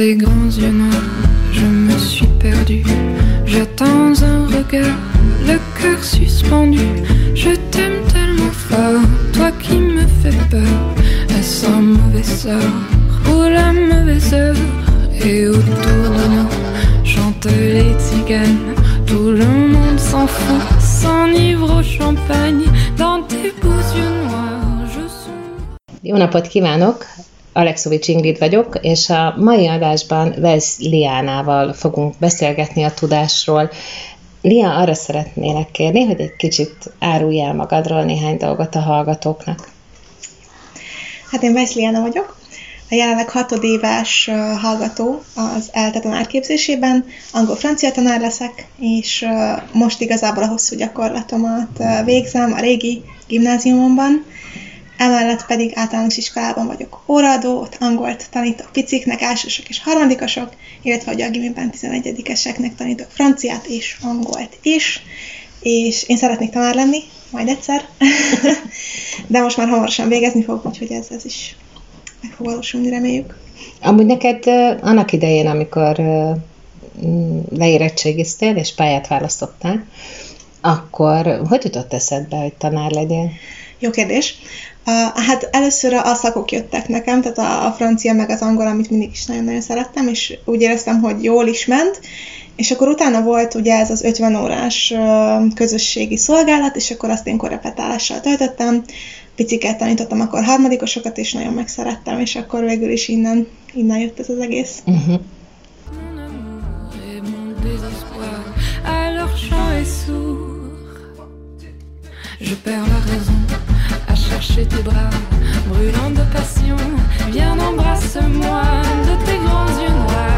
Tes grands yeux noirs, je me suis perdue. J'attends un regard, le cœur suspendu. Je t'aime tellement fort, toi qui me fais peur. Est-ce un mauvais sort ou la mauvaise heure? Et autour de nous chantent les tziganes. Tout le monde s'en fout, s'enivre au champagne. Dans tes beaux yeux noirs, je suis. Alexovics Ingrid vagyok, és a mai adásban Vesz Liánával fogunk beszélgetni a tudásról. Lia, arra szeretnélek kérni, hogy egy kicsit árulj magadról néhány dolgot a hallgatóknak. Hát én Vesz Liana vagyok, a jelenleg hatodéves hallgató az ELTE tanárképzésében, angol-francia tanár leszek, és most igazából a hosszú gyakorlatomat végzem a régi gimnáziumomban, emellett pedig általános iskolában vagyok óraadó, ott angolt tanítok piciknek, elsősök és harmadikosok, illetve hogy a gimiben 11-eseknek tanítok franciát és angolt is, és én szeretnék tanár lenni, majd egyszer, de most már hamarosan végezni fogok, úgyhogy ez, ez is meg fog valósulni, reméljük. Amúgy neked annak idején, amikor leérettségiztél és pályát választottál, akkor hogy jutott eszedbe, hogy tanár legyél? Jó kérdés. Uh, hát először a szakok jöttek nekem, tehát a, a francia meg az angol, amit mindig is nagyon-nagyon szerettem, és úgy éreztem, hogy jól is ment, és akkor utána volt ugye ez az 50 órás közösségi szolgálat, és akkor azt én korepetálással töltöttem, piciket tanítottam akkor harmadikosokat, és nagyon megszerettem, és akkor végül is innen, innen jött ez az egész. Uh-huh. Je perds la raison chercher tes bras, brûlant de passion. Viens, embrasse-moi de tes grands yeux noirs,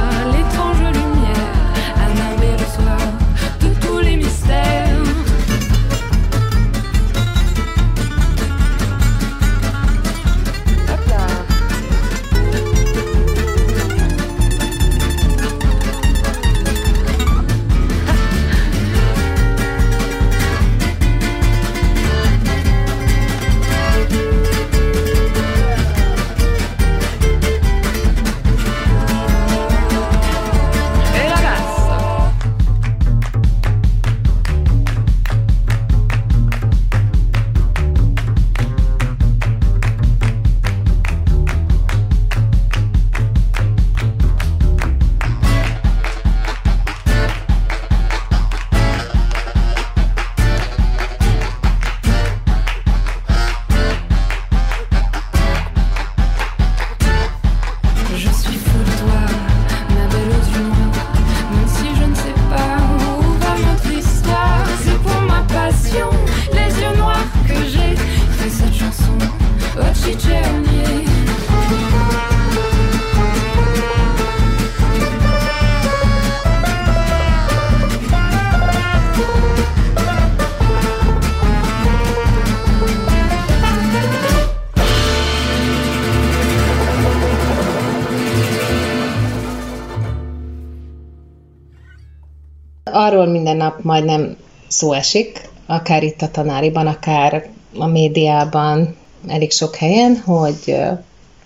nap majdnem szó esik, akár itt a tanáriban, akár a médiában, elég sok helyen, hogy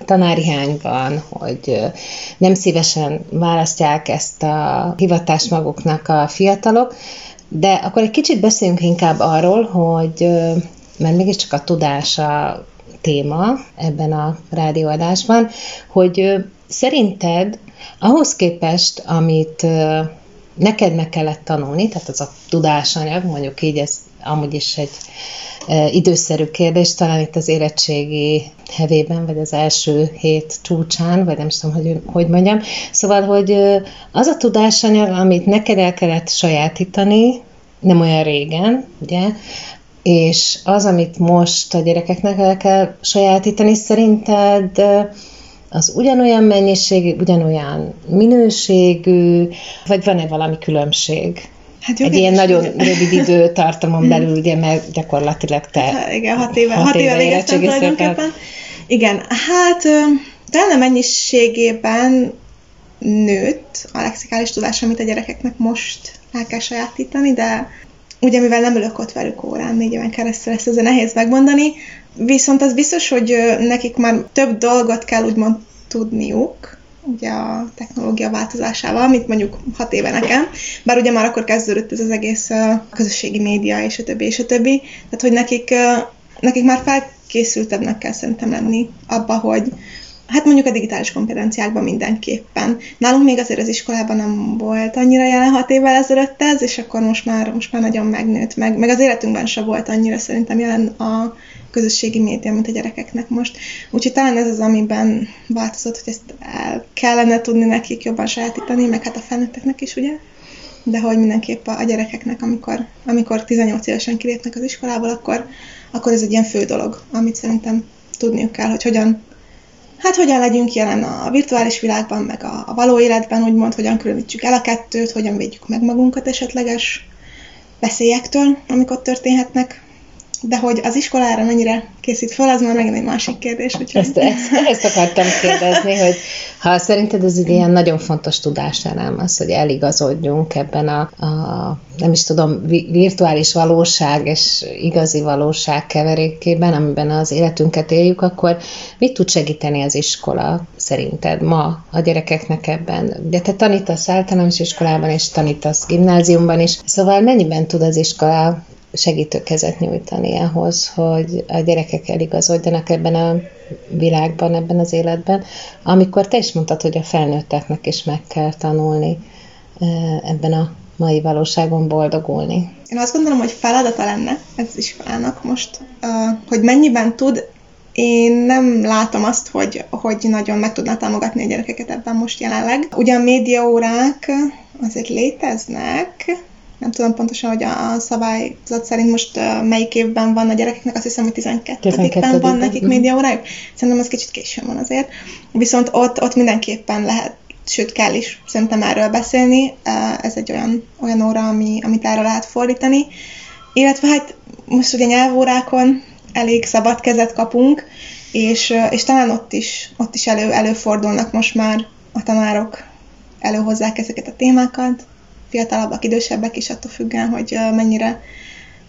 tanárihány van, hogy nem szívesen választják ezt a hivatást maguknak a fiatalok, de akkor egy kicsit beszéljünk inkább arról, hogy mert mégiscsak a tudás a téma ebben a rádióadásban, hogy szerinted ahhoz képest, amit neked meg kellett tanulni, tehát az a tudásanyag, mondjuk így ez amúgy is egy e, időszerű kérdés, talán itt az érettségi hevében, vagy az első hét csúcsán, vagy nem tudom, hogy, hogy mondjam. Szóval, hogy az a tudásanyag, amit neked el kellett sajátítani, nem olyan régen, ugye, és az, amit most a gyerekeknek el kell sajátítani, szerinted az ugyanolyan mennyiségű, ugyanolyan minőségű, vagy van-e valami különbség? Hát Egy ilyen nagyon rövid időtartamon belül, ugye, mert gyakorlatilag te hát, igen, hat éve, hat, hat éve végeztem tulajdonképpen. Igen, hát talán a mennyiségében nőtt a lexikális tudás, amit a gyerekeknek most el kell sajátítani, de ugye mivel nem ülök ott velük órán négy éven keresztül, ezt azért nehéz megmondani, Viszont az biztos, hogy nekik már több dolgot kell úgymond tudniuk, ugye a technológia változásával, mint mondjuk hat éve nekem, bár ugye már akkor kezdődött ez az egész közösségi média, és a többi, és a többi. Tehát, hogy nekik, nekik már felkészültebbnek kell szerintem lenni abba, hogy, Hát mondjuk a digitális kompetenciákban mindenképpen. Nálunk még azért az iskolában nem volt annyira jelen hat évvel ezelőtt ez, és akkor most már, most már nagyon megnőtt, meg, meg az életünkben sem volt annyira szerintem jelen a közösségi média, mint a gyerekeknek most. Úgyhogy talán ez az, amiben változott, hogy ezt el kellene tudni nekik jobban sajátítani, meg hát a felnőtteknek is, ugye? De hogy mindenképp a gyerekeknek, amikor, amikor 18 évesen kilépnek az iskolából, akkor, akkor ez egy ilyen fő dolog, amit szerintem tudniuk kell, hogy hogyan hát hogyan legyünk jelen a virtuális világban, meg a, a való életben, úgymond, hogyan különítsük el a kettőt, hogyan védjük meg magunkat esetleges veszélyektől, amik ott történhetnek, de hogy az iskolára mennyire készít fel, az már megint egy másik kérdés. Úgyhogy... Ezt, ezt, ezt akartam kérdezni, hogy ha szerinted ez egy ilyen nagyon fontos tudáselem az, hogy eligazodjunk ebben a, a nem is tudom, virtuális valóság és igazi valóság keverékében, amiben az életünket éljük, akkor mit tud segíteni az iskola szerinted ma a gyerekeknek ebben? Ugye te tanítasz általános iskolában, és tanítasz gimnáziumban is, szóval mennyiben tud az iskola segítő kezet nyújtani ahhoz, hogy a gyerekek eligazodjanak ebben a világban, ebben az életben, amikor te is mondtad, hogy a felnőtteknek is meg kell tanulni ebben a mai valóságon boldogulni. Én azt gondolom, hogy feladata lenne ez is iskolának most, hogy mennyiben tud én nem látom azt, hogy, hogy nagyon meg tudná támogatni a gyerekeket ebben most jelenleg. Ugye a médiaórák azért léteznek, nem tudom pontosan, hogy a szabályzat szerint most melyik évben van a gyerekeknek, azt hiszem, hogy 12. 12. van nekik uh-huh. médiaórájuk. Szerintem ez kicsit későn van azért. Viszont ott, ott mindenképpen lehet, sőt kell is szerintem erről beszélni. Ez egy olyan, olyan óra, ami, amit erre lehet fordítani. Illetve hát most ugye nyelvórákon elég szabad kezet kapunk, és, és talán ott is, ott is elő, előfordulnak most már a tanárok, előhozzák ezeket a témákat, fiatalabbak, idősebbek is, attól függően, hogy mennyire,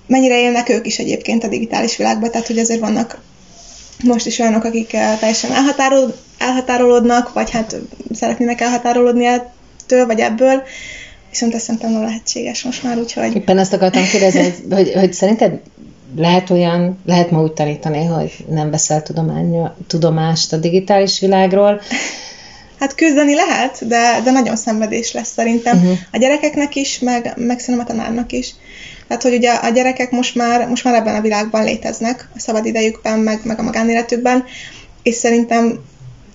mennyire élnek ők is egyébként a digitális világban, tehát hogy azért vannak most is olyanok, akik teljesen elhatárol, elhatárolódnak, vagy hát szeretnének elhatárolódni ettől, vagy ebből, viszont ezt szerintem nem lehetséges most már, úgyhogy... Éppen ezt akartam kérdezni, hogy, hogy szerinted lehet olyan, lehet ma úgy tanítani, hogy nem veszel tudomány, tudomást a digitális világról, Hát küzdeni lehet, de, de nagyon szenvedés lesz szerintem uh-huh. a gyerekeknek is, meg, meg szerintem a tanárnak is. Tehát, hogy ugye a gyerekek most már, most már ebben a világban léteznek, a szabad idejükben, meg, meg a magánéletükben, és szerintem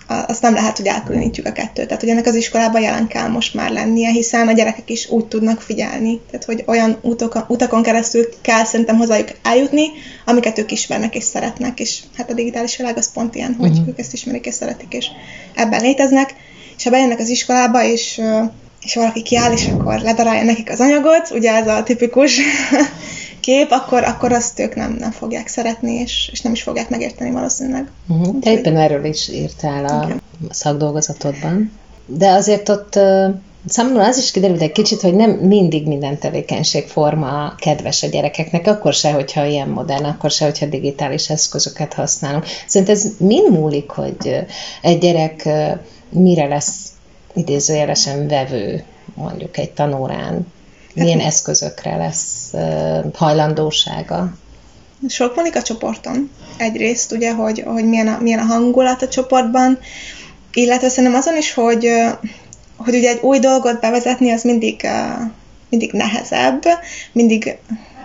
azt nem lehet, hogy elkülönítjük a kettőt. Tehát, hogy ennek az iskolában jelen kell most már lennie, hiszen a gyerekek is úgy tudnak figyelni. Tehát, hogy olyan utakon, utakon keresztül kell szerintem hozzájuk eljutni, amiket ők ismernek és szeretnek, és hát a digitális világ az pont ilyen, hogy uh-huh. ők ezt ismerik és szeretik, és ebben léteznek. És ha bejönnek az iskolába, és és valaki kiáll, és akkor ledarálja nekik az anyagot, ugye ez a tipikus kép, akkor, akkor azt ők nem, nem fogják szeretni, és, és nem is fogják megérteni valószínűleg. Uh-huh. Te éppen erről is írtál a okay. szakdolgozatodban. De azért ott számomra az is kiderült egy kicsit, hogy nem mindig minden tevékenységforma kedves a gyerekeknek, akkor se, hogyha ilyen modern, akkor se, hogyha digitális eszközöket használunk. Szerintem ez mind múlik, hogy egy gyerek mire lesz idézőjelesen vevő mondjuk egy tanórán, milyen eszközökre lesz hajlandósága? Sok múlik a csoporton. Egyrészt ugye, hogy, hogy milyen, a, milyen a hangulat a csoportban, illetve szerintem azon is, hogy, hogy ugye egy új dolgot bevezetni, az mindig, mindig nehezebb, mindig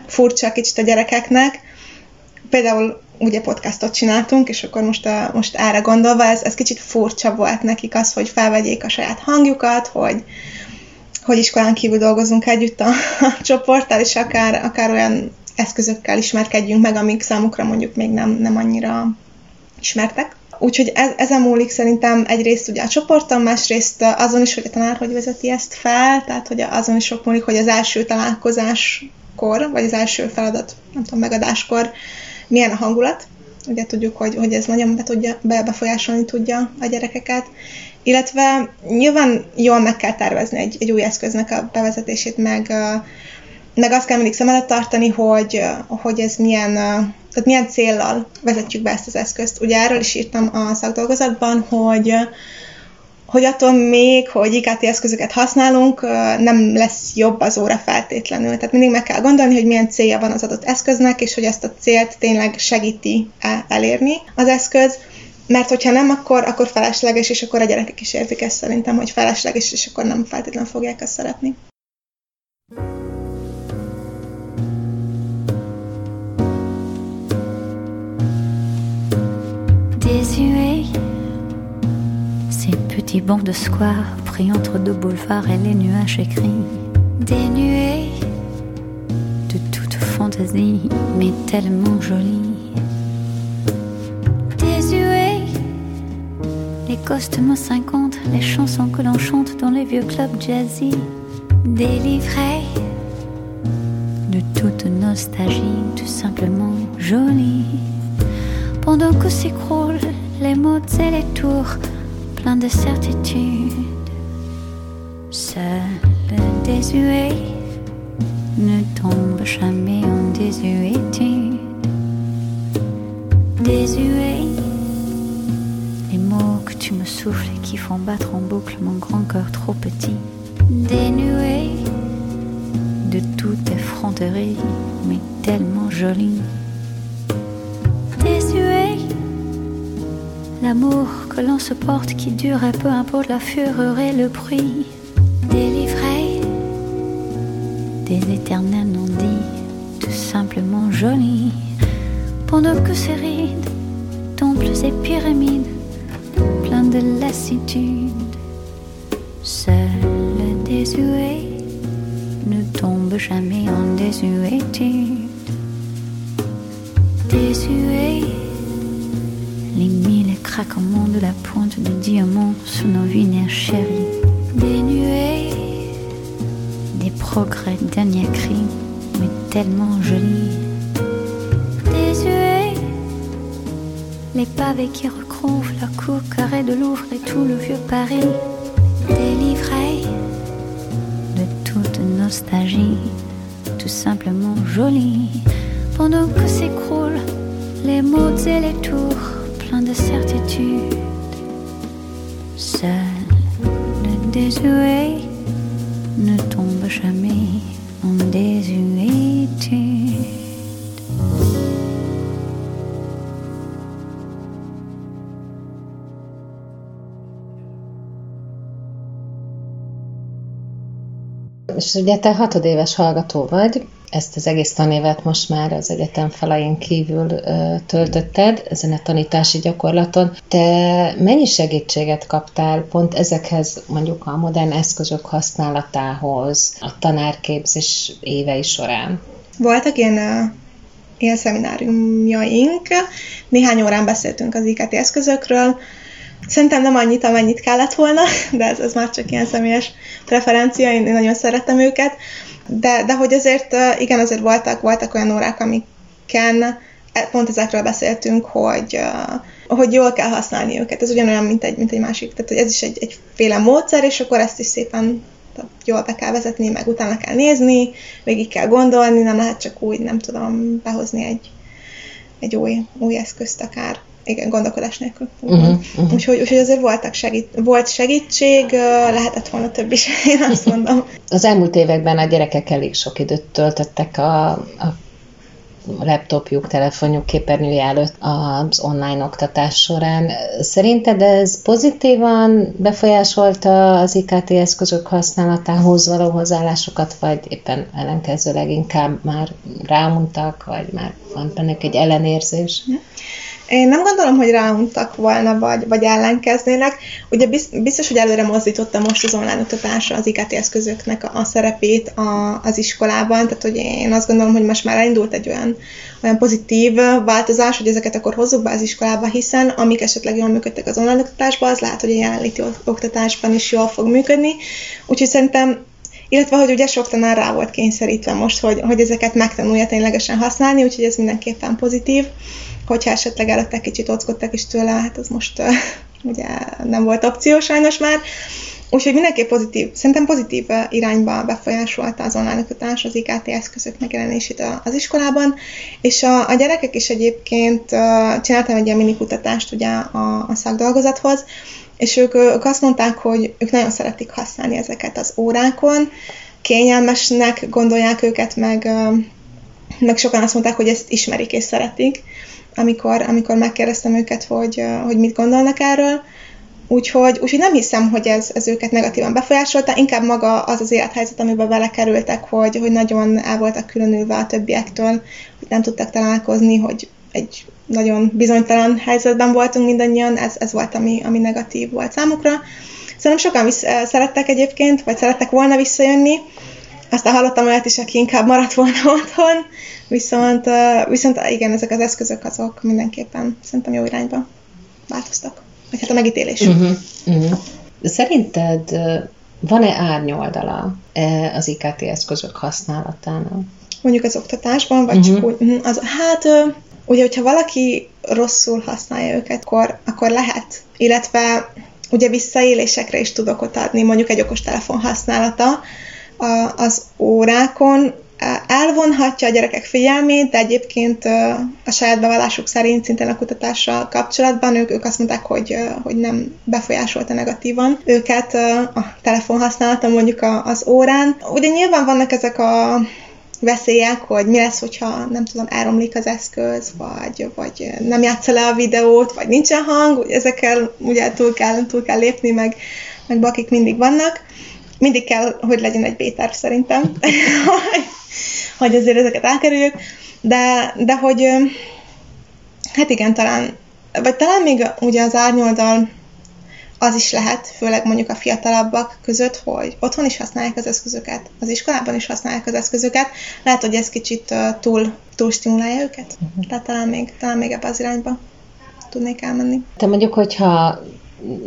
furcsa kicsit a gyerekeknek. Például ugye podcastot csináltunk, és akkor most, a, most erre gondolva, ez, ez kicsit furcsa volt nekik az, hogy felvegyék a saját hangjukat, hogy, hogy iskolán kívül dolgozunk együtt a, a csoporttal, és akár, akár olyan eszközökkel ismerkedjünk meg, amik számukra mondjuk még nem, nem annyira ismertek. Úgyhogy ez, ezen múlik szerintem egyrészt ugye a csoporton, másrészt azon is, hogy a tanár hogy vezeti ezt fel, tehát hogy azon is sok múlik, hogy az első találkozáskor, vagy az első feladat, nem tudom, megadáskor milyen a hangulat. Ugye tudjuk, hogy, hogy ez nagyon be tudja, be, befolyásolni tudja a gyerekeket, illetve nyilván jól meg kell tervezni egy, egy új eszköznek a bevezetését, meg, meg azt kell mindig szem előtt tartani, hogy, hogy ez milyen, tehát milyen céllal vezetjük be ezt az eszközt. Ugye erről is írtam a szakdolgozatban, hogy hogy attól még, hogy IKT eszközöket használunk, nem lesz jobb az óra feltétlenül. Tehát mindig meg kell gondolni, hogy milyen célja van az adott eszköznek, és hogy ezt a célt tényleg segíti elérni az eszköz. Mert hogyha nem, akkor, akkor felesleges, és akkor a gyerekek is érzik ezt szerintem, hogy felesleges, és akkor nem feltétlenül fogják ezt szeretni. Désuet Ces de square pris entre deux boulevards et les nuages écrits, dénués de toute fantaisie, mais tellement jolis. Les costumes 50, les chansons que l'on chante dans les vieux clubs jazzy, délivrés de toute nostalgie, tout simplement jolis. Pendant que s'écroulent les mots et les tours plein de certitudes. Seul le désuet ne tombe jamais en désuétude. Désuet, tu me souffles et qui font battre en boucle mon grand cœur trop petit. Dénué de toute effronterie, mais tellement jolie. L'amour que l'on se porte qui dure et peu importe la fureur et le bruit. Délivré des éternels non-dits, tout simplement jolis. Pendant que ces rides, temples et pyramides, de lassitude. Seul le désuet ne tombe jamais en désuétude. Désuet les mille craquements de la pointe de diamant sous nos vinaires chéris, dénués des progrès dernier cri, mais tellement jolis, désuets, les pavés qui recouvrent la cour carrée de Louvre et tout le vieux Paris, délivrés de toute nostalgie, tout simplement jolis, pendant que s'écroulent les mots et les tours plein de certitude. Seul le désuet ne tombe jamais en désuétude. És ugye te hatodéves hallgató vagy, ezt az egész tanévet most már az egyetem falain kívül töltötted ezen a tanítási gyakorlaton. Te mennyi segítséget kaptál pont ezekhez mondjuk a modern eszközök használatához a tanárképzés évei során? Voltak ilyen ilyen szemináriumjaink, néhány órán beszéltünk az IKT eszközökről, Szerintem nem annyit, amennyit kellett volna, de ez, ez már csak ilyen személyes preferencia, én, én nagyon szeretem őket de, de hogy azért, igen, azért voltak, voltak olyan órák, amiken e, pont ezekről beszéltünk, hogy, hogy jól kell használni őket. Ez ugyanolyan, mint egy, mint egy másik. Tehát hogy ez is egy, egyféle módszer, és akkor ezt is szépen jól be kell vezetni, meg utána kell nézni, végig kell gondolni, nem lehet csak úgy, nem tudom, behozni egy, egy új, új eszközt akár igen, gondolkodás nélkül. Uh-huh, uh-huh. Úgyhogy, úgyhogy azért voltak segít, volt segítség, lehetett volna több is, én azt mondom. Az elmúlt években a gyerekek elég sok időt töltöttek a, a laptopjuk, telefonjuk képernyője előtt az online oktatás során. Szerinted ez pozitívan befolyásolta az IKT eszközök használatához való hozzáállásokat, vagy éppen ellenkezőleg inkább már ráuntak, vagy már van bennük egy ellenérzés? Én nem gondolom, hogy ráuntak volna, vagy, vagy ellenkeznének. Ugye biztos, hogy előre mozdította most az online oktatásra az IKT eszközöknek a szerepét a, az iskolában, tehát hogy én azt gondolom, hogy most már elindult egy olyan, olyan pozitív változás, hogy ezeket akkor hozzuk be az iskolába, hiszen amik esetleg jól működtek az online oktatásban, az lehet, hogy a jelenléti oktatásban is jól fog működni. Úgyhogy szerintem illetve, hogy ugye sok tanár rá volt kényszerítve most, hogy, hogy ezeket megtanulja ténylegesen használni, úgyhogy ez mindenképpen pozitív hogyha esetleg előtte kicsit ockodtak is tőle, hát az most uh, ugye nem volt opció sajnos már. Úgyhogy mindenképp pozitív, szerintem pozitív irányba befolyásolta az online oktatás az IKT eszközök megjelenését az iskolában, és a, a gyerekek is egyébként csináltam egy ilyen mini kutatást ugye a, a szakdolgozathoz, és ők, ők azt mondták, hogy ők nagyon szeretik használni ezeket az órákon, kényelmesnek gondolják őket, meg, meg sokan azt mondták, hogy ezt ismerik és szeretik, amikor, amikor megkérdeztem őket, hogy, hogy mit gondolnak erről. Úgyhogy, úgyhogy nem hiszem, hogy ez, ez őket negatívan befolyásolta, inkább maga az az élethelyzet, amiben belekerültek, hogy, hogy nagyon el voltak különülve a többiektől, hogy nem tudtak találkozni, hogy egy nagyon bizonytalan helyzetben voltunk mindannyian, ez, ez volt, ami, ami negatív volt számukra. Szerintem sokan visz, szerettek egyébként, vagy szerettek volna visszajönni, aztán hallottam olyat is, aki inkább maradt volna otthon, viszont, viszont igen, ezek az eszközök azok mindenképpen szerintem jó irányba változtak. Vagy hát a megítélés. Uh-huh, uh-huh. Szerinted van-e árnyoldala az IKT eszközök használatának? Mondjuk az oktatásban, vagy uh-huh. csak úgy, mhm, az, hát ugye, hogyha valaki rosszul használja őket, akkor, akkor lehet. Illetve ugye visszaélésekre is tudok ott adni, mondjuk egy okostelefon használata a, az órákon, elvonhatja a gyerekek figyelmét, de egyébként a saját bevallásuk szerint szintén a kutatással kapcsolatban ők, ők azt mondták, hogy, hogy nem befolyásolta negatívan őket a telefon használata mondjuk az órán. Ugye nyilván vannak ezek a veszélyek, hogy mi lesz, hogyha nem tudom, elromlik az eszköz, vagy, vagy nem játsza le a videót, vagy nincsen hang, ezekkel ugye túl kell, túl kell lépni, meg, meg bakik mindig vannak. Mindig kell, hogy legyen egy b szerintem, hogy azért ezeket elkerüljük, de, de hogy hát igen, talán, vagy talán még ugye az árnyoldal az is lehet, főleg mondjuk a fiatalabbak között, hogy otthon is használják az eszközöket, az iskolában is használják az eszközöket. Lehet, hogy ez kicsit túl, túl stimulálja őket. Uh-huh. Tehát talán még, talán még ebbe az irányba tudnék elmenni. Te mondjuk, hogyha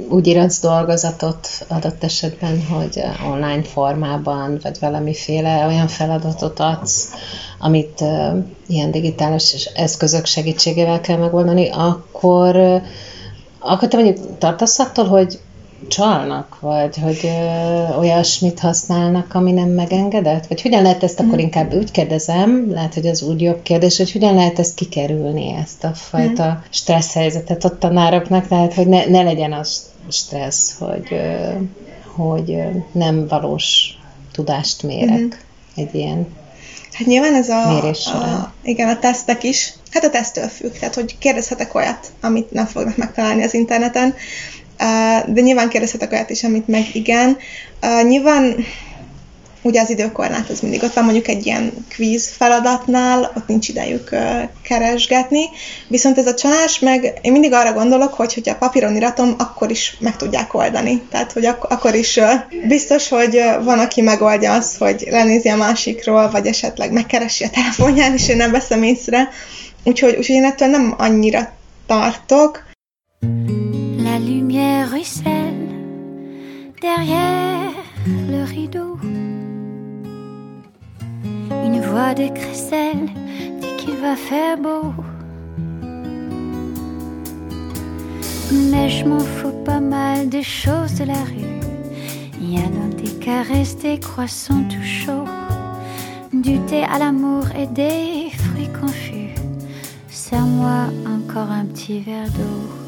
úgy írsz dolgozatot adott esetben, hogy online formában, vagy valamiféle olyan feladatot adsz, amit uh, ilyen digitális eszközök segítségével kell megoldani, akkor uh, akkor te mondjuk tartasz attól, hogy csalnak, vagy hogy ö, olyasmit használnak, ami nem megengedett? Vagy hogyan lehet ezt akkor mm. inkább úgy kérdezem, lehet, hogy az úgy jobb kérdés, hogy hogyan lehet ezt kikerülni, ezt a fajta mm. stressz helyzetet ott tanároknak, tehát hogy ne, ne legyen az stressz, hogy, ö, hogy nem valós tudást mérek mm. egy ilyen Hát nyilván ez a, a, igen, a tesztek is, hát a tesztől függ, tehát hogy kérdezhetek olyat, amit nem fognak megtalálni az interneten, de nyilván kérdezhetek olyat is, amit meg igen. Nyilván ugye az időkorlát az mindig ott van, mondjuk egy ilyen kvíz feladatnál, ott nincs idejük keresgetni, viszont ez a csalás meg, én mindig arra gondolok, hogy hogyha papíron iratom, akkor is meg tudják oldani. Tehát, hogy ak- akkor is biztos, hogy van, aki megoldja azt, hogy lenézi a másikról, vagy esetleg megkeresi a telefonján, és én nem veszem észre. Úgyhogy, úgyhogy én ettől nem annyira tartok. La lumière ruisselle derrière le rideau Une voix de crécelle dit qu'il va faire beau. Mais je m'en fous pas mal des choses de la rue. Il y a donc des caresses, des croissants tout chauds, du thé à l'amour et des fruits confus. Serre-moi encore un petit verre d'eau.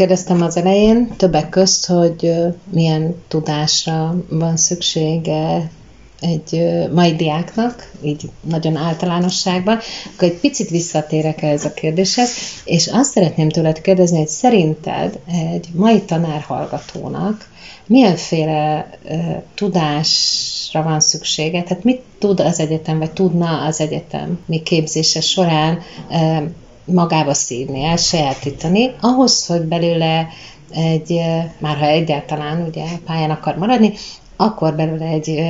Kérdeztem az elején, többek közt, hogy milyen tudásra van szüksége egy mai diáknak, így nagyon általánosságban, akkor egy picit visszatérek ez a kérdéshez, és azt szeretném tőled kérdezni, hogy szerinted egy mai tanárhallgatónak milyenféle uh, tudásra van szüksége, tehát mit tud az egyetem, vagy tudna az egyetem mi képzése során magába szívni, elsajátítani, ahhoz, hogy belőle egy, már ha egyáltalán ugye pályán akar maradni, akkor belőle egy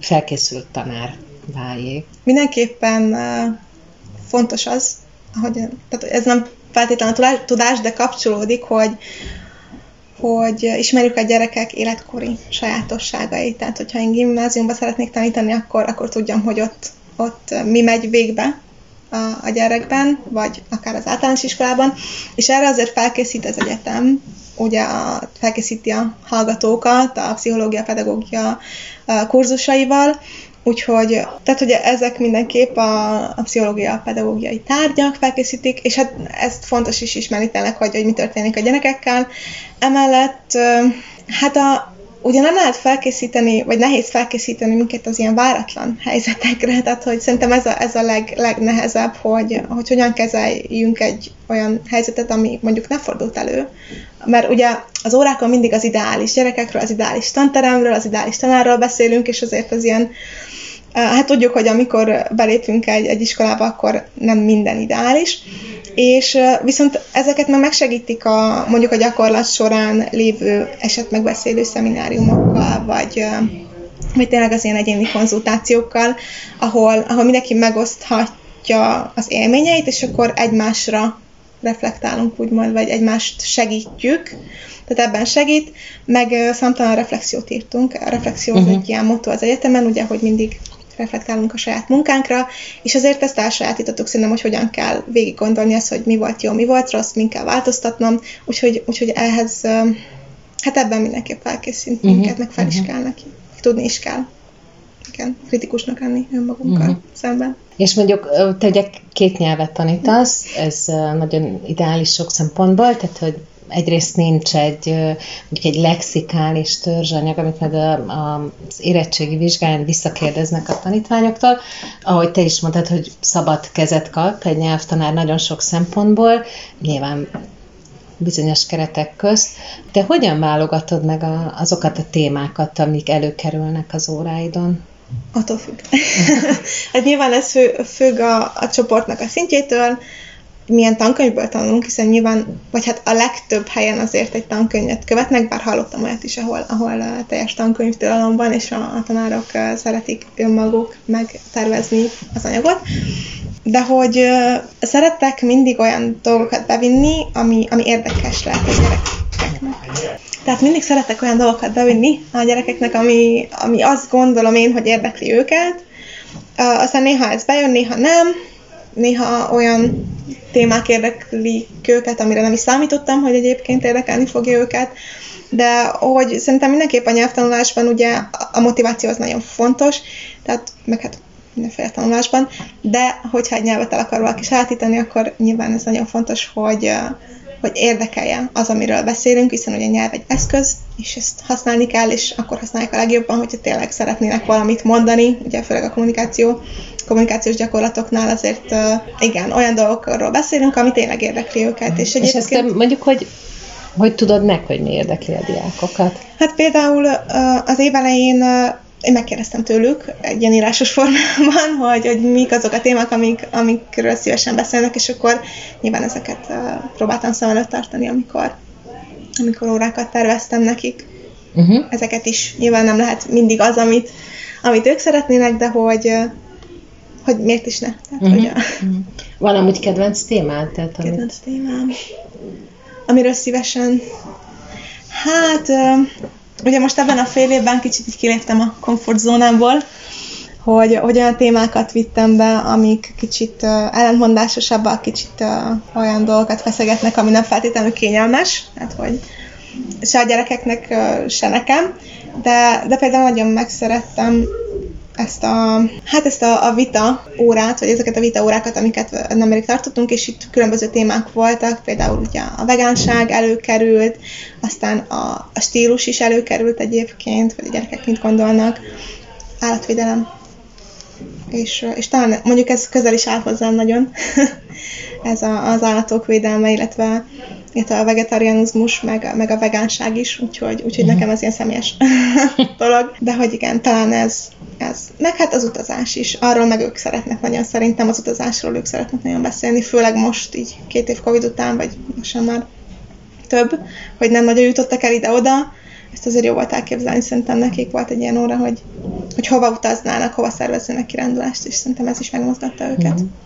felkészült tanár váljék. Mindenképpen fontos az, hogy tehát ez nem feltétlenül tudás, de kapcsolódik, hogy, hogy ismerjük a gyerekek életkori sajátosságait. Tehát, hogyha én gimnáziumban szeretnék tanítani, akkor, akkor tudjam, hogy ott, ott mi megy végbe a, a gyerekben, vagy akár az általános iskolában, és erre azért felkészít az egyetem, ugye a, felkészíti a hallgatókat a pszichológia, pedagógia kurzusaival, Úgyhogy, tehát ugye ezek mindenképp a, a pszichológia, a pedagógiai tárgyak felkészítik, és hát ezt fontos is ismerni tényleg, hogy, hogy mi történik a gyerekekkel. Emellett, hát a, ugye nem lehet felkészíteni, vagy nehéz felkészíteni minket az ilyen váratlan helyzetekre, tehát hogy szerintem ez a, ez a leg, legnehezebb, hogy, hogy hogyan kezeljünk egy olyan helyzetet, ami mondjuk ne fordult elő. Mert ugye az órákon mindig az ideális gyerekekről, az ideális tanteremről, az ideális tanárról beszélünk, és azért az ilyen, hát tudjuk, hogy amikor belépünk egy, egy iskolába, akkor nem minden ideális, és viszont ezeket meg megsegítik a, mondjuk a gyakorlat során lévő esetmegbeszélő szemináriumokkal, vagy, vagy tényleg az ilyen egyéni konzultációkkal, ahol, ahol mindenki megoszthatja az élményeit, és akkor egymásra reflektálunk, úgymond, vagy egymást segítjük, tehát ebben segít, meg számtalan reflexiót írtunk, a reflexió uh-huh. egy ilyen motto az egyetemen, ugye, hogy mindig reflektálunk a saját munkánkra, és azért ezt elsajátítottuk szerintem, hogy hogyan kell végig gondolni azt, hogy mi volt jó, mi volt rossz, min kell változtatnom, úgyhogy, úgyhogy ehhez, hát ebben mindenképp felkészít uh-huh. minket, meg fel is uh-huh. kell neki, tudni is kell. Igen, kritikusnak lenni önmagunkkal uh-huh. szemben. És mondjuk te ugye két nyelvet tanítasz, ez nagyon ideális sok szempontból, tehát hogy egyrészt nincs egy, mondjuk egy lexikális törzsanyag, amit meg az érettségi vizsgán visszakérdeznek a tanítványoktól. Ahogy te is mondtad, hogy szabad kezet kap egy nyelvtanár nagyon sok szempontból, nyilván bizonyos keretek közt. De hogyan válogatod meg a, azokat a témákat, amik előkerülnek az óráidon? Attól függ. hát nyilván ez függ a, a csoportnak a szintjétől, milyen tankönyvből tanulunk, hiszen nyilván, vagy hát a legtöbb helyen azért egy tankönyvet követnek, bár hallottam olyat is, ahol, ahol teljes tankönyvtilalom van, és a, a tanárok szeretik önmaguk megtervezni az anyagot. De hogy szerettek mindig olyan dolgokat bevinni, ami, ami érdekes lehet a gyerekeknek. Tehát mindig szeretek olyan dolgokat bevinni a gyerekeknek, ami, ami azt gondolom én, hogy érdekli őket. Aztán néha ez bejön, néha nem. Néha olyan témák érdeklik őket, amire nem is számítottam, hogy egyébként érdekelni fogja őket, de hogy szerintem mindenképp a nyelvtanulásban ugye a motiváció az nagyon fontos, tehát meg hát mindenféle tanulásban, de hogyha egy nyelvet el akar valaki sajátítani, akkor nyilván ez nagyon fontos, hogy, hogy érdekelje az, amiről beszélünk, hiszen ugye a nyelv egy eszköz, és ezt használni kell, és akkor használják a legjobban, hogyha tényleg szeretnének valamit mondani, ugye főleg a kommunikáció kommunikációs gyakorlatoknál azért igen, olyan dolgokról beszélünk, ami tényleg érdekli őket. És, és ezt mondjuk, hogy hogy tudod meg, hogy mi érdekli a diákokat? Hát például az év elején én megkérdeztem tőlük egy ilyen írásos formában, hogy, hogy mik azok a témák, amik, amikről szívesen beszélnek, és akkor nyilván ezeket próbáltam szem előtt tartani, amikor, amikor órákat terveztem nekik. Uh-huh. Ezeket is nyilván nem lehet mindig az, amit, amit ők szeretnének, de hogy, hogy miért is ne. Tehát, uh-huh. hogy a... uh-huh. Van amúgy kedvenc témád? Tehát, amit... Kedvenc témám. Amiről szívesen... Hát, ugye most ebben a fél évben kicsit így kiléptem a komfortzónámból, hogy, hogy olyan témákat vittem be, amik kicsit uh, ellentmondásosabbak, kicsit uh, olyan dolgokat feszegetnek, ami nem feltétlenül kényelmes, hát hogy se a gyerekeknek, uh, se nekem, de, de például nagyon megszerettem ezt a, hát ezt a, a vita órát, vagy ezeket a vita órákat, amiket nemrég tartottunk, és itt különböző témák voltak, például ugye a vegánság előkerült, aztán a, a stílus is előkerült egyébként, vagy a gyerekek mit gondolnak, állatvédelem. És, és talán mondjuk ez közel is áll hozzám nagyon, ez a, az állatok védelme, illetve illetve a vegetarianizmus, meg, meg a vegánság is, úgyhogy, úgyhogy uh-huh. nekem ez ilyen személyes dolog. De hogy igen, talán ez, ez. Meg hát az utazás is. Arról meg ők szeretnek nagyon szerintem, az utazásról ők szeretnek nagyon beszélni, főleg most így két év Covid után, vagy most már több, hogy nem nagyon jutottak el ide-oda, ezt azért jó volt elképzelni, szerintem nekik volt egy ilyen óra, hogy, hogy hova utaznának, hova szervezzenek kirándulást, és szerintem ez is megmozgatta őket. Uh-huh.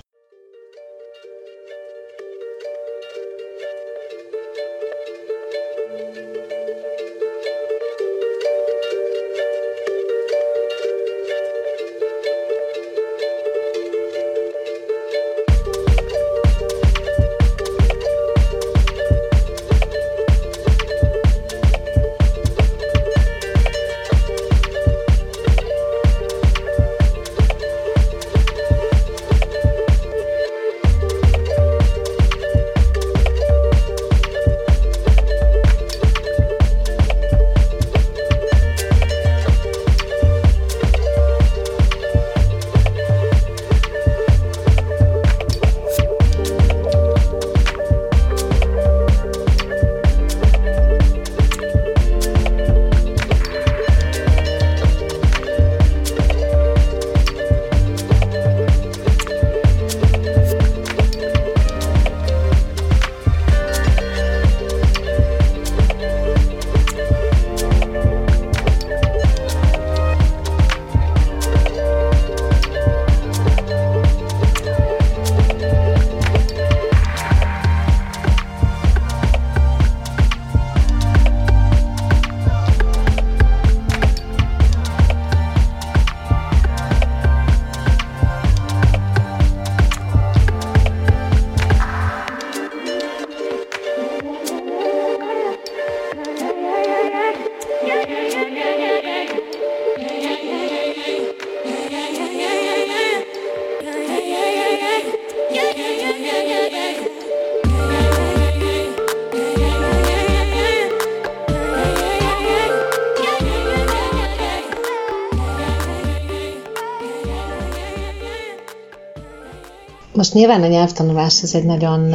Most nyilván a nyelvtanulás ez egy nagyon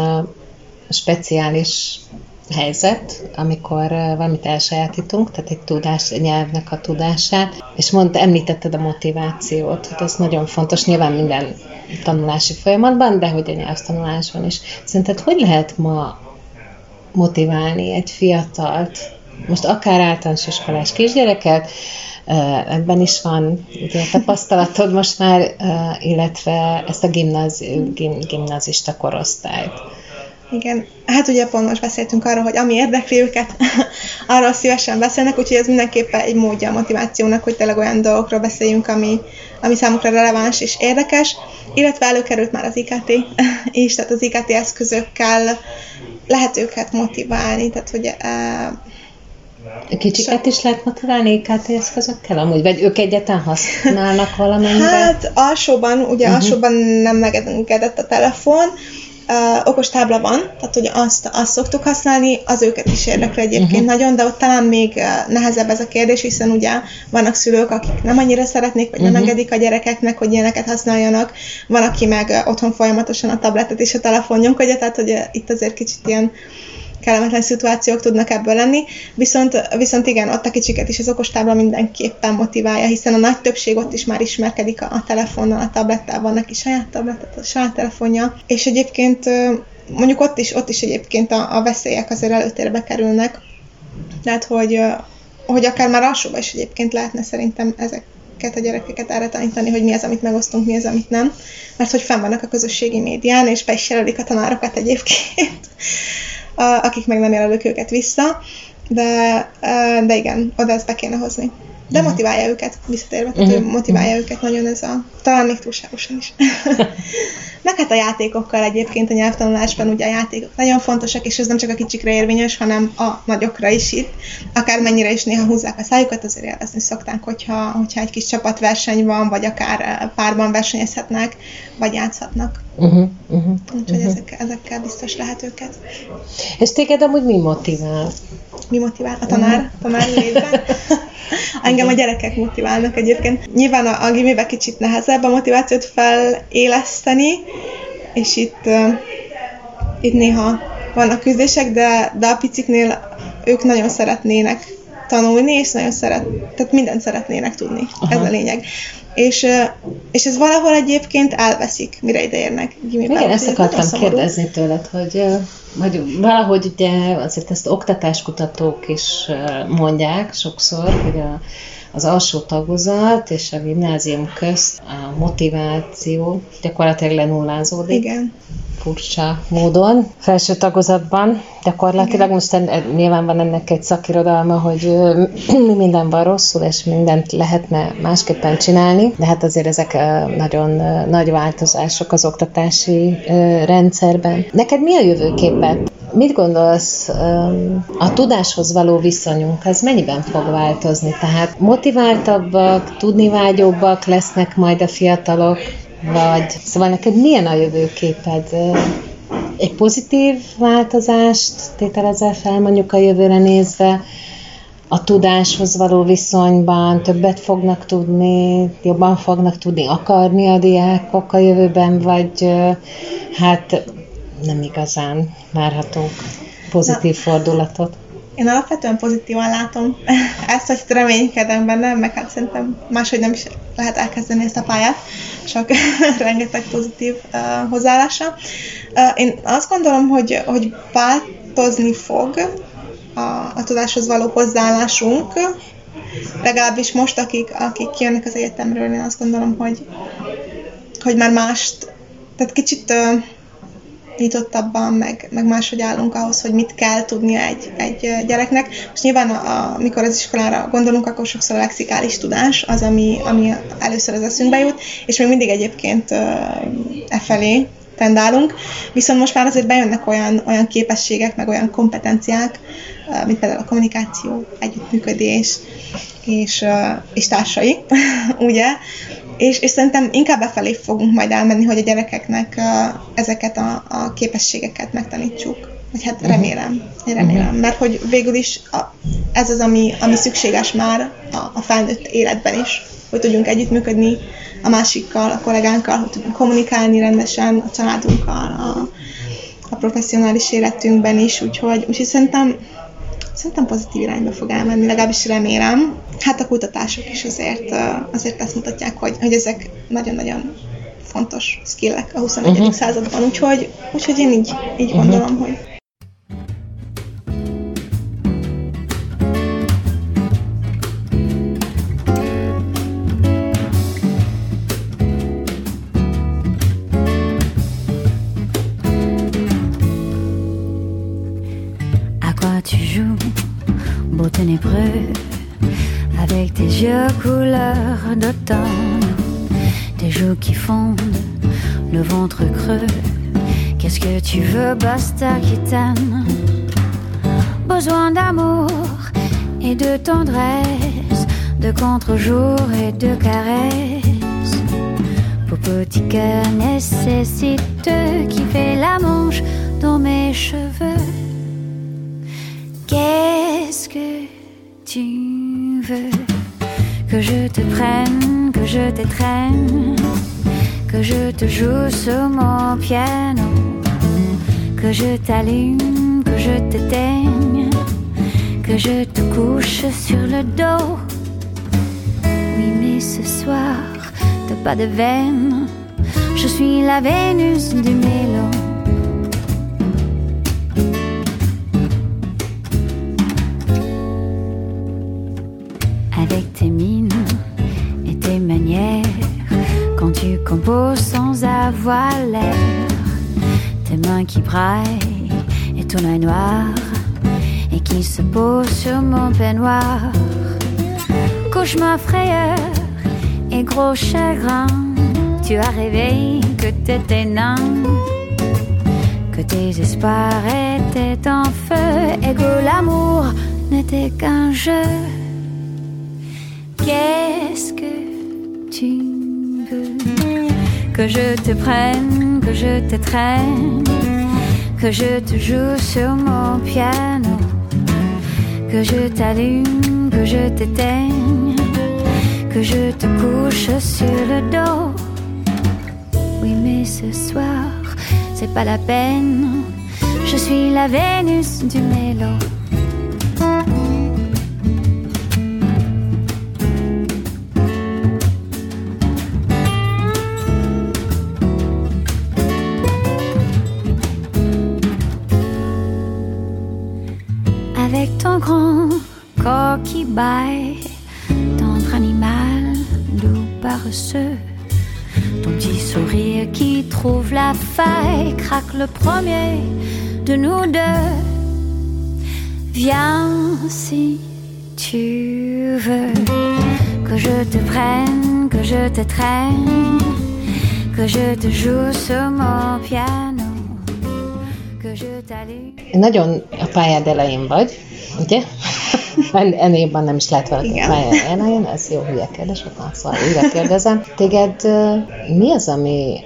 speciális helyzet, amikor valamit elsajátítunk, tehát egy tudás, egy nyelvnek a tudását, és mondta, említetted a motivációt, hogy ez nagyon fontos, nyilván minden tanulási folyamatban, de hogy a nyelvtanulásban is. Szerinted hogy lehet ma motiválni egy fiatalt, most akár általános iskolás kisgyereket, ebben is van ugye, tapasztalatod most már, illetve ezt a gimnáz, gim, gimnazista korosztályt. Igen, hát ugye pont most beszéltünk arról, hogy ami érdekli őket, arról szívesen beszélnek, úgyhogy ez mindenképpen egy módja a motivációnak, hogy tényleg olyan dolgokról beszéljünk, ami, ami számukra releváns és érdekes, illetve előkerült már az IKT is, tehát az IKT eszközökkel lehet őket motiválni, tehát hogy Kicsiket is lehet motiválni IKT eszközökkel amúgy? Vagy ők egyetlen használnak valamennyire? Hát alsóban, ugye uh-huh. alsóban nem megengedett a telefon, uh, okos tábla van, tehát ugye azt, azt szoktuk használni, az őket is érdekli egyébként uh-huh. nagyon, de ott talán még uh, nehezebb ez a kérdés, hiszen ugye vannak szülők, akik nem annyira szeretnék, vagy uh-huh. nem engedik a gyerekeknek, hogy ilyeneket használjanak, van, aki meg uh, otthon folyamatosan a tabletet és a telefon nyomkodja, tehát hogy uh, itt azért kicsit ilyen kellemetlen szituációk tudnak ebből lenni, viszont, viszont igen, ott a kicsiket is az okostábla mindenképpen motiválja, hiszen a nagy többség ott is már ismerkedik a, a telefonnal, a tablettel, van neki saját tablet, a saját telefonja, és egyébként mondjuk ott is, ott is egyébként a, a veszélyek azért előtérbe kerülnek, tehát hogy, hogy akár már alsóban is egyébként lehetne szerintem ezek a gyerekeket erre tanítani, hogy mi az, amit megosztunk, mi az, amit nem. Mert hogy fenn vannak a közösségi médián, és be is jelölik a tanárokat egyébként akik meg nem jelölök őket vissza. de, de igen, oda ezt be kéne hozni. De uh-huh. motiválja őket, visszatérve, tehát uh-huh. motiválja uh-huh. őket nagyon ez a, talán még túlságosan is. Meg hát a játékokkal egyébként a nyelvtanulásban ugye a játékok nagyon fontosak, és ez nem csak a kicsikre érvényes, hanem a nagyokra is itt. Akár mennyire is néha húzzák a szájukat, azért élvezni szokták, hogyha, hogyha egy kis csapatverseny van, vagy akár párban versenyezhetnek, vagy játszhatnak. Uh-huh, uh-huh, Úgyhogy uh-huh. Ezekkel, ezekkel biztos lehet őket. És téged amúgy mi motivál? Mi motivál? A tanár, uh-huh. tanár létben? Engem a gyerekek motiválnak egyébként. Nyilván a, a gimibe kicsit nehezebb a motivációt feléleszteni, és itt, uh, itt néha vannak küzdések, de, de a piciknél ők nagyon szeretnének tanulni, és nagyon szeret, tehát mindent szeretnének tudni. Aha. Ez a lényeg. És, és ez valahol egyébként elveszik, mire ideérnek. Igen, ezt akartam kérdezni tőled, hogy, hogy valahogy ugye azért ezt oktatáskutatók is mondják sokszor, hogy a, az alsó tagozat és a gimnázium közt a motiváció gyakorlatilag lenullázódik. Igen furcsa módon felső tagozatban. Gyakorlatilag most nyilván van ennek egy szakirodalma, hogy mi minden van rosszul, és mindent lehetne másképpen csinálni, de hát azért ezek nagyon nagy változások az oktatási rendszerben. Neked mi a jövőképet? Mit gondolsz, a tudáshoz való viszonyunk, az mennyiben fog változni? Tehát motiváltabbak, tudnivágyóbbak lesznek majd a fiatalok, vagy szóval neked milyen a jövőképed? Egy pozitív változást tételezel fel mondjuk a jövőre nézve, a tudáshoz való viszonyban többet fognak tudni, jobban fognak tudni akarni a diákok a jövőben, vagy hát nem igazán várhatók pozitív fordulatot? Én alapvetően pozitívan látom ezt, hogy reménykedem benne, meg hát szerintem máshogy nem is lehet elkezdeni ezt a pályát, csak rengeteg pozitív uh, hozzáállása. Uh, én azt gondolom, hogy, hogy változni fog a, a tudáshoz való hozzáállásunk, legalábbis most, akik, akik jönnek az egyetemről, én azt gondolom, hogy, hogy már mást, tehát kicsit uh, nyitottabban, meg, meg máshogy állunk ahhoz, hogy mit kell tudnia egy, egy gyereknek. Most nyilván, amikor az iskolára gondolunk, akkor sokszor a lexikális tudás az, ami, ami először az eszünkbe jut, és még mindig egyébként e felé tendálunk, viszont most már azért bejönnek olyan, olyan képességek, meg olyan kompetenciák, mint például a kommunikáció, együttműködés és, és társai, ugye, és, és szerintem inkább befelé fogunk majd elmenni, hogy a gyerekeknek uh, ezeket a, a képességeket megtanítsuk. Vagy hát mhm. remélem, remélem. Uh-huh. Mert hogy végül is a, ez az, ami, ami szükséges már a, a felnőtt életben is, hogy tudjunk együttműködni a másikkal, a kollégánkkal, hogy tudjunk kommunikálni rendesen a családunkkal, a, a professzionális életünkben is, úgyhogy, úgyhogy szerintem szerintem pozitív irányba fog elmenni, legalábbis remélem. Hát a kutatások is azért, azért azt mutatják, hogy, hogy ezek nagyon-nagyon fontos skillek a 21. Uh-huh. században, úgyhogy, úgyhogy én így, így uh-huh. gondolom, hogy d'automne, tes joues qui fondent, le ventre creux. Qu'est-ce que tu veux, basta qui t'aime? Besoin d'amour et de tendresse, de contre-jour et de caresses. Pour petit cœur nécessite qui fait la manche dans mes cheveux. Qu'est-ce que tu veux? Que je te prenne, que je t'étreigne, que je te joue sur mon piano, que je t'allume, que je t'éteigne, que je te couche sur le dos. Oui, mais ce soir, t'as pas de veine, je suis la Vénus du mélo. Avoir l'air. Tes mains qui braillent et ton œil noir. Et qui se pose sur mon peignoir. Cauchemar, frayeur et gros chagrin. Tu as rêvé que t'étais nain, que tes espoirs étaient en feu et que l'amour n'était qu'un jeu. Que je te prenne, que je te que je te joue sur mon piano, que je t'allume, que je t'éteigne, que je te couche sur le dos. Oui, mais ce soir, c'est pas la peine. Je suis la Vénus du mélo. Craque le premier de nous deux. Viens si tu veux que je te prenne, que je te traîne, que je te joue sur mon piano, que je t'allume. Nagyon a pályád elején vagy, ugye? Ennél nem is lehet valaki a pályád elején, ez jó hülye kérdés, szóval újra kérdezem. Téged mi az, ami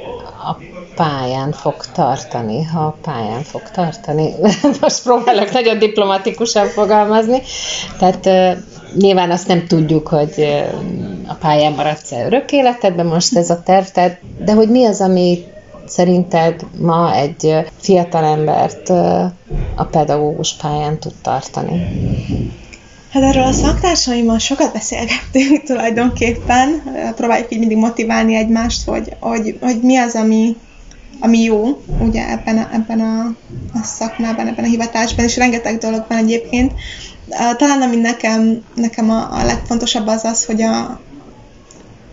a pályán fog tartani, ha pályán fog tartani? Most próbálok nagyon diplomatikusan fogalmazni. Tehát nyilván azt nem tudjuk, hogy a pályán maradsz-e örök életedben most ez a terv, tehát, de hogy mi az, ami szerinted ma egy fiatalembert a pedagógus pályán tud tartani? Hát erről a szaktársaimmal sokat beszélgettünk tulajdonképpen, próbáljuk így mindig motiválni egymást, hogy, hogy, hogy mi az, ami, ami jó ugye ebben a, ebben a, szakmában, ebben a hivatásban, és rengeteg dolog van egyébként. Talán ami nekem, nekem a, a legfontosabb az az, hogy a,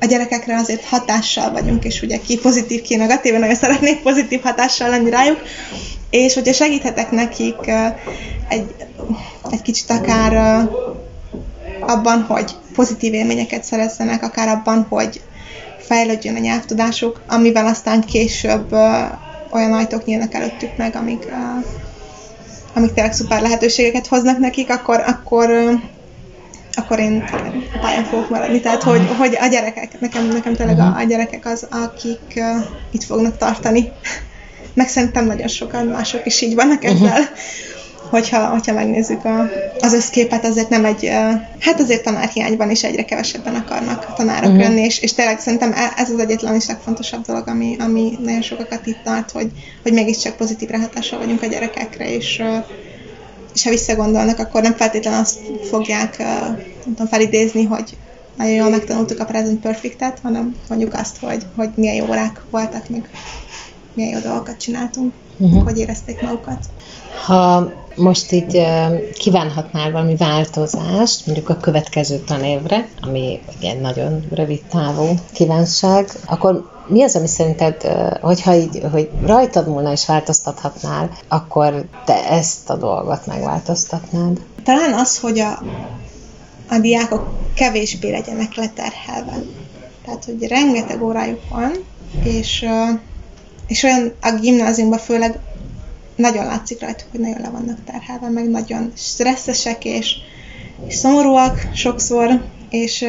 a gyerekekre azért hatással vagyunk, és ugye ki pozitív, ki negatív, nagyon szeretnék pozitív hatással lenni rájuk, és hogyha segíthetek nekik egy, egy kicsit akár abban, hogy pozitív élményeket szerezzenek, akár abban, hogy fejlődjön a nyelvtudásuk, amivel aztán később olyan ajtók nyílnak előttük meg, amik, amik tényleg szuper lehetőségeket hoznak nekik, akkor, akkor akkor én pályán fogok maradni. Tehát, hogy, hogy a gyerekek, nekem, nekem tényleg a, a gyerekek az, akik uh, itt fognak tartani. Meg szerintem nagyon sokan mások is így vannak ezzel. Uh-huh. Hogyha, hogyha megnézzük a, az összképet, azért nem egy, hát azért tanárhiányban is egyre kevesebben akarnak tanárok uh-huh. lenni, és, és tényleg szerintem e, ez az egyetlen is legfontosabb dolog, ami, ami nagyon sokakat itt tart, hogy, hogy mégiscsak pozitív ráhatással vagyunk a gyerekekre, és és ha visszagondolnak, akkor nem feltétlenül azt fogják uh, tudom, felidézni, hogy nagyon jól megtanultuk a Present Perfect-et, hanem mondjuk azt, hogy, hogy milyen jó órák voltak, meg milyen jó dolgokat csináltunk, uh-huh. hogy érezték magukat. Ha most így kívánhatnál valami változást, mondjuk a következő tanévre, ami ugye nagyon rövid távú kívánság, akkor mi az, ami szerinted, hogyha így, hogy rajtad múlna és változtathatnál, akkor te ezt a dolgot megváltoztatnád? Talán az, hogy a, a diákok kevésbé legyenek leterhelve. Tehát, hogy rengeteg órájuk van, és, és olyan a gimnáziumban főleg nagyon látszik rajta, hogy nagyon le vannak terhelve, meg nagyon stresszesek, és, és szomorúak sokszor, és,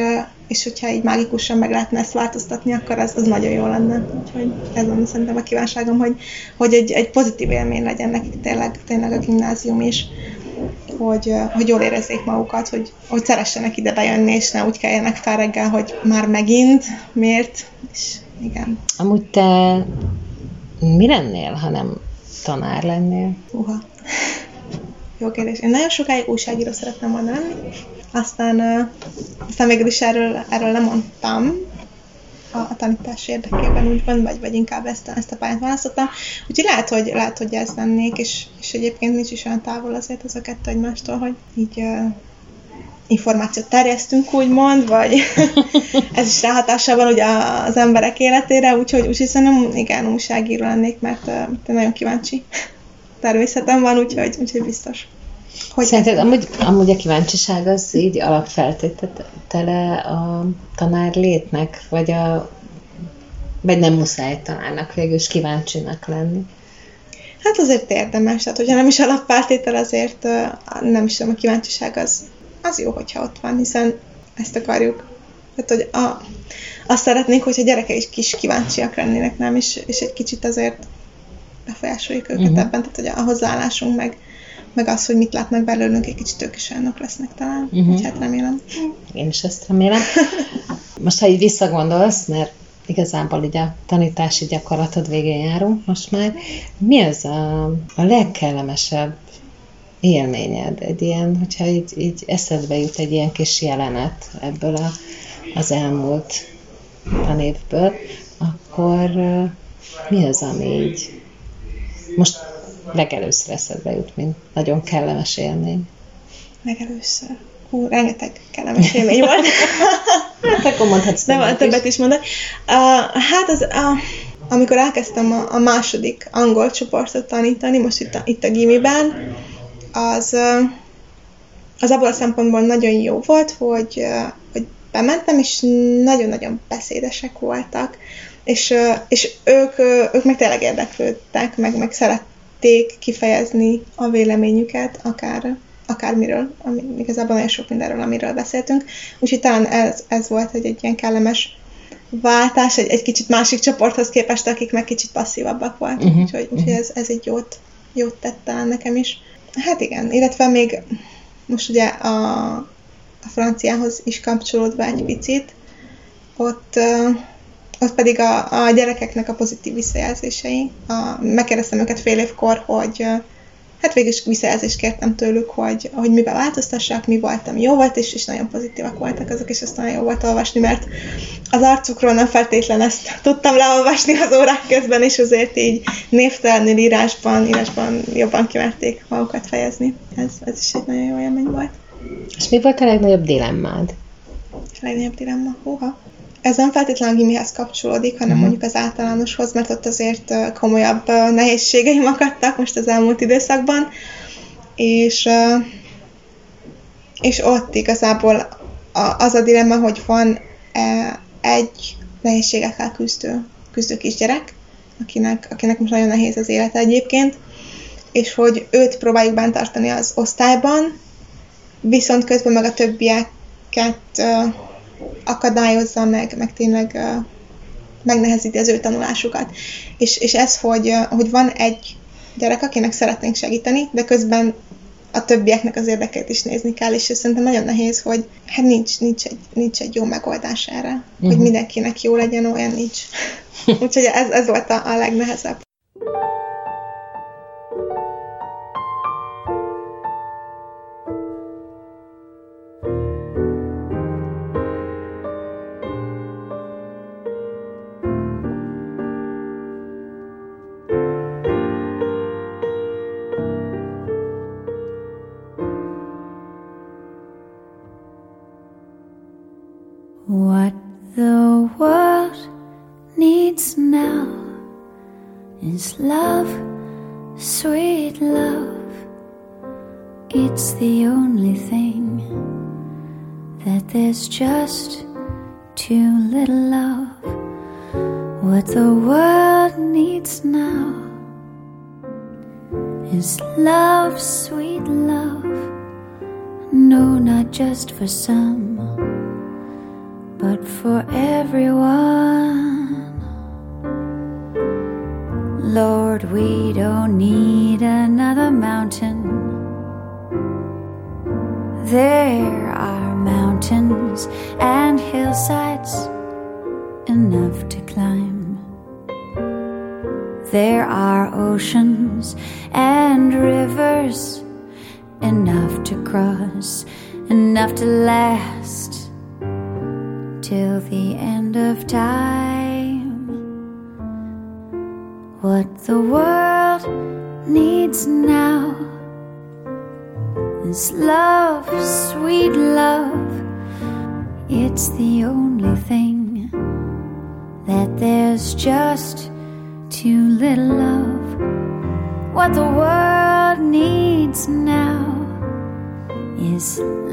és hogyha így mágikusan meg lehetne ezt változtatni, akkor az, az nagyon jó lenne. Úgyhogy ez van szerintem a kívánságom, hogy, hogy egy, egy pozitív élmény legyen nekik tényleg, tényleg a gimnázium is, hogy, hogy jól érezzék magukat, hogy, hogy szeressenek ide bejönni, és ne úgy keljenek fel reggel, hogy már megint, miért, és igen. Amúgy te mi lennél, ha nem tanár lennél? Uha. Jó kérdés. Én nagyon sokáig újságíró szerettem volna lenni, aztán, aztán végül is erről, erről lemondtam a, a tanítás érdekében, úgymond, vagy, vagy inkább ezt ezt a pályát választottam. Úgyhogy lehet, hogy, lehet, hogy ez lennék, és, és egyébként nincs is olyan távol azért az a kettő egymástól, hogy így uh, információt terjesztünk, úgymond, vagy ez is ráhatással van ugye az emberek életére, úgyhogy, úgyhogy szerintem igen, újságíró lennék, mert uh, nagyon kíváncsi természetem van, úgyhogy, úgyhogy biztos. Hogy Szerinted amúgy, amúgy a kíváncsiság az így alapfeltétele a tanár létnek, vagy, a, vagy nem muszáj tanárnak végül is kíváncsinak lenni? Hát azért érdemes, tehát hogyha nem is alapfeltétel, azért nem is tudom, a kíváncsiság az, az jó, hogyha ott van, hiszen ezt akarjuk. Tehát, hogy a, azt szeretnénk, hogyha gyerekek is kis kíváncsiak lennének, nem? És, és egy kicsit azért befolyásoljuk őket uh-huh. ebben, tehát hogy a hozzáállásunk meg, meg az, hogy mit látnak belőlünk, egy kicsit ők is olyanok lesznek talán. Uh-huh. Úgy hát remélem. Én is ezt remélem. Most, ha így visszagondolsz, mert igazából így a tanítási gyakorlatod végén járunk most már, mi az a, a legkellemesebb élményed? Egy ilyen, hogyha így, így eszedbe jut egy ilyen kis jelenet ebből a, az elmúlt tanévből, akkor mi az, ami így most legelőször eszedbe jut, mint nagyon kellemes élmény? Legelőször. Hú, rengeteg kellemes élmény volt. hát akkor mondhatsz De van, többet is mondani. Uh, hát az, uh, amikor elkezdtem a, a második angol csoportot tanítani, most itt a, itt a gimiben, az, az abból a szempontból nagyon jó volt, hogy, hogy bementem, és nagyon-nagyon beszédesek voltak, és, és ők, ők meg tényleg érdeklődtek, meg, meg szerették kifejezni a véleményüket, akár akármiről, ami, igazából nagyon sok mindenről, amiről beszéltünk. Úgyhogy talán ez, ez volt egy, egy ilyen kellemes váltás, egy, egy kicsit másik csoporthoz képest, akik meg kicsit passzívabbak voltak. Uh-huh. Úgyhogy, úgyhogy uh-huh. ez, ez egy jót, jót tett talán nekem is. Hát igen, illetve még most ugye a, a franciához is kapcsolódva egy picit, ott, ott pedig a, a gyerekeknek a pozitív visszajelzései. A, megkérdeztem őket fél évkor, hogy hát végül is visszajelzést kértem tőlük, hogy, hogy mivel változtassak, mi voltam jó volt, és, és nagyon pozitívak voltak azok, és azt nagyon jó volt olvasni, mert az arcukról nem feltétlen ezt tudtam leolvasni az órák közben, és azért így névtelenül írásban, írásban jobban kimerték magukat fejezni. Ez, ez is egy nagyon jó élmény volt. És mi volt a legnagyobb dilemmád? A legnagyobb dilemma? Húha ez nem feltétlenül a gimihez kapcsolódik, hanem mm. mondjuk az általánoshoz, mert ott azért komolyabb nehézségeim akadtak most az elmúlt időszakban, és, és ott igazából az a dilemma, hogy van egy nehézségekkel küzdő, küzdő kisgyerek, akinek, akinek most nagyon nehéz az élete egyébként, és hogy őt próbáljuk bent tartani az osztályban, viszont közben meg a többieket akadályozza meg, meg tényleg megnehezíti az ő tanulásukat. És, és ez, hogy, hogy van egy gyerek, akinek szeretnénk segíteni, de közben a többieknek az érdekét is nézni kell, és szerintem nagyon nehéz, hogy hát nincs, nincs, egy, nincs egy jó megoldás erre, uh-huh. hogy mhm. mindenkinek jó legyen, olyan nincs. Úgyhogy ez, ez volt a, a legnehezebb. Just for some,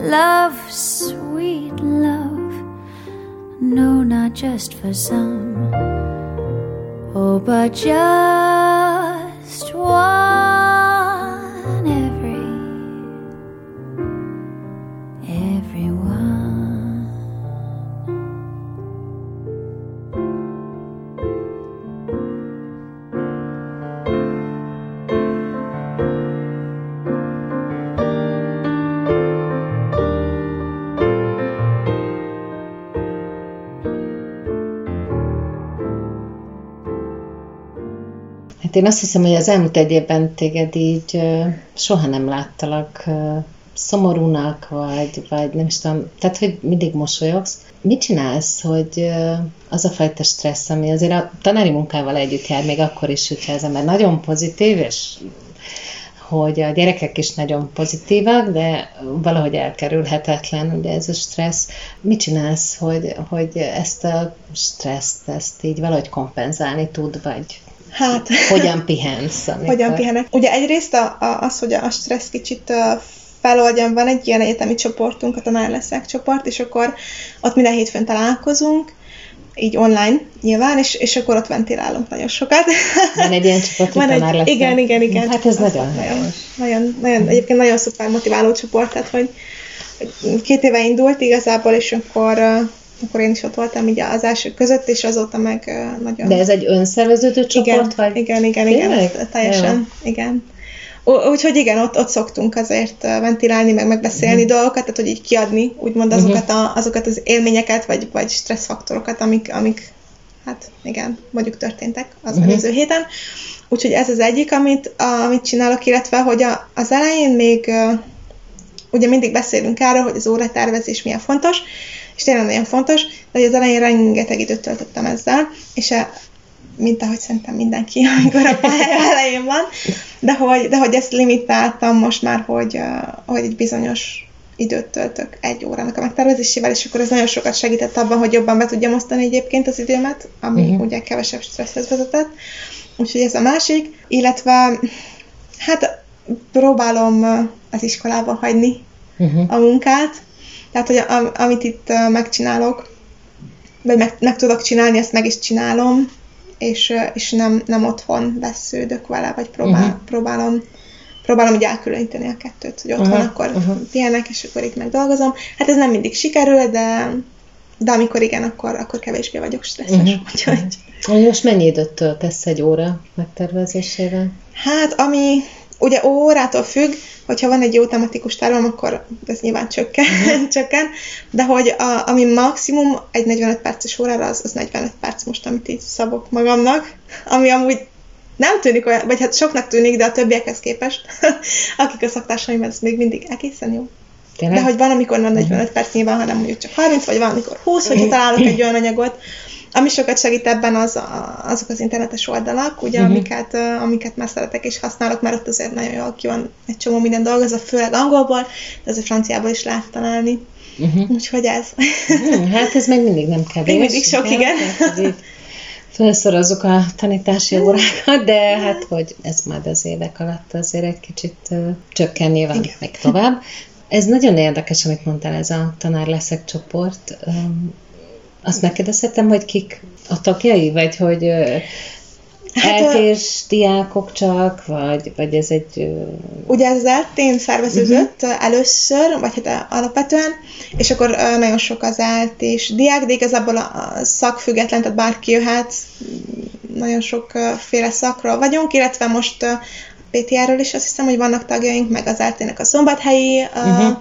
love, sweet love. No, not just for some. Oh, but just one Hát én azt hiszem, hogy az elmúlt egy évben téged így soha nem láttalak szomorúnak, vagy, vagy nem is tudom, tehát, hogy mindig mosolyogsz. Mit csinálsz, hogy az a fajta stressz, ami azért a tanári munkával együtt jár, még akkor is, hogyha az ember nagyon pozitív, és hogy a gyerekek is nagyon pozitívak, de valahogy elkerülhetetlen ugye ez a stressz. Mit csinálsz, hogy, hogy ezt a stresszt, ezt így valahogy kompenzálni tud, vagy Hát, hogyan pihensz? Amikor... hogyan pihenek? Ugye egyrészt a, a, az, hogy a stressz kicsit feloldjam, van egy ilyen egyetemi csoportunk, a tanár leszek csoport, és akkor ott minden hétfőn találkozunk, így online nyilván, és, és akkor ott ventilálunk nagyon sokat. Van egy ilyen csoport, Van tanár egy, lesz. igen, igen, igen. Hát ez nagyon nagyon, nagyon, nagyon, egyébként nagyon szuper motiváló csoport, tehát hogy két éve indult igazából, és akkor, akkor én is ott voltam így az első között, és azóta meg nagyon... De ez egy önszerveződő csoport, igen, vagy? igen, igen, igen, ez teljesen, igen. Ú- Úgyhogy igen, ott, ott szoktunk azért ventilálni, meg megbeszélni Mhm. dolgokat, tehát hogy így kiadni, úgymond azokat, a, azokat az élményeket, vagy, vagy stresszfaktorokat, amik, amik, hát igen, mondjuk történtek az Mhm. előző héten. Úgyhogy ez az egyik, amit, amit csinálok, illetve, hogy a, az elején még ugye mindig beszélünk arról, hogy az óratervezés milyen fontos, és tényleg nagyon fontos, de az elején rengeteg időt töltöttem ezzel, és a, mint ahogy szerintem mindenki, amikor a pálya elején van, de hogy, de hogy ezt limitáltam most már, hogy, hogy egy bizonyos időt töltök egy órának a megtervezésével, és akkor ez nagyon sokat segített abban, hogy jobban be tudjam osztani egyébként az időmet, ami uh-huh. ugye kevesebb stresszhez vezetett. Úgyhogy ez a másik, illetve hát próbálom az iskolába hagyni Uh-huh. a munkát, tehát, hogy am, amit itt megcsinálok, vagy meg, meg tudok csinálni, ezt meg is csinálom, és, és nem, nem otthon vesződök vele, vagy próbál, Mhm. uh-huh. próbálom próbálom úgy elkülöníteni a kettőt, hogy otthon Aha, akkor uh-huh. pihenek, és akkor itt meg dolgozom. Hát ez nem mindig sikerül, de, de amikor igen, akkor, akkor kevésbé vagyok stresszes. Mhm. Uh-huh. Úgyhogy, Hogy most mennyi időt töltesz egy óra megtervezésével? Hát, ami ugye órától függ, hogyha van egy jó tematikus tervem, akkor ez nyilván csökken, uh-huh. csökken, de hogy a, ami maximum egy 45 perces órára, az, az 45 perc most, amit így szabok magamnak, ami amúgy nem tűnik olyan, vagy hát soknak tűnik, de a többiekhez képest, akik a szaktársaim, ez még mindig egészen jó. Tényleg? De hogy van, amikor nem 45 perc nyilván, hanem mondjuk csak 30, vagy van, amikor 20, hogyha találok egy olyan anyagot, ami sokat segít ebben az, a, azok az internetes oldalak, ugye, uh-huh. amiket, uh, amiket már szeretek és használok, mert ott azért nagyon jól ki van egy csomó minden dolgozva, főleg angolból, de azért franciából is lehet találni. Uh-huh. Úgyhogy ez. Hmm, hát ez még mindig nem kevés. Még mindig sok, igen. Így Felszorozzuk a tanítási órákat, de hát, hogy ez majd az évek alatt azért egy kicsit uh, csökken nyilván Igen. még tovább. Ez nagyon érdekes, amit mondtál, ez a tanár leszek csoport. Um, azt megkérdezhetem, hogy kik a tagjai, vagy hogy Hát, eltés diákok csak, vagy, vagy ez egy... Ugye ez az eltén szerveződött uh-huh. először, vagy hát alapvetően, és akkor nagyon sok az eltés diák, de igazából a, a szak független, tehát bárki jöhet, nagyon sokféle szakról vagyunk, illetve most uh, PTR-ről is azt hiszem, hogy vannak tagjaink, meg az eltének a szombathelyi uh-huh.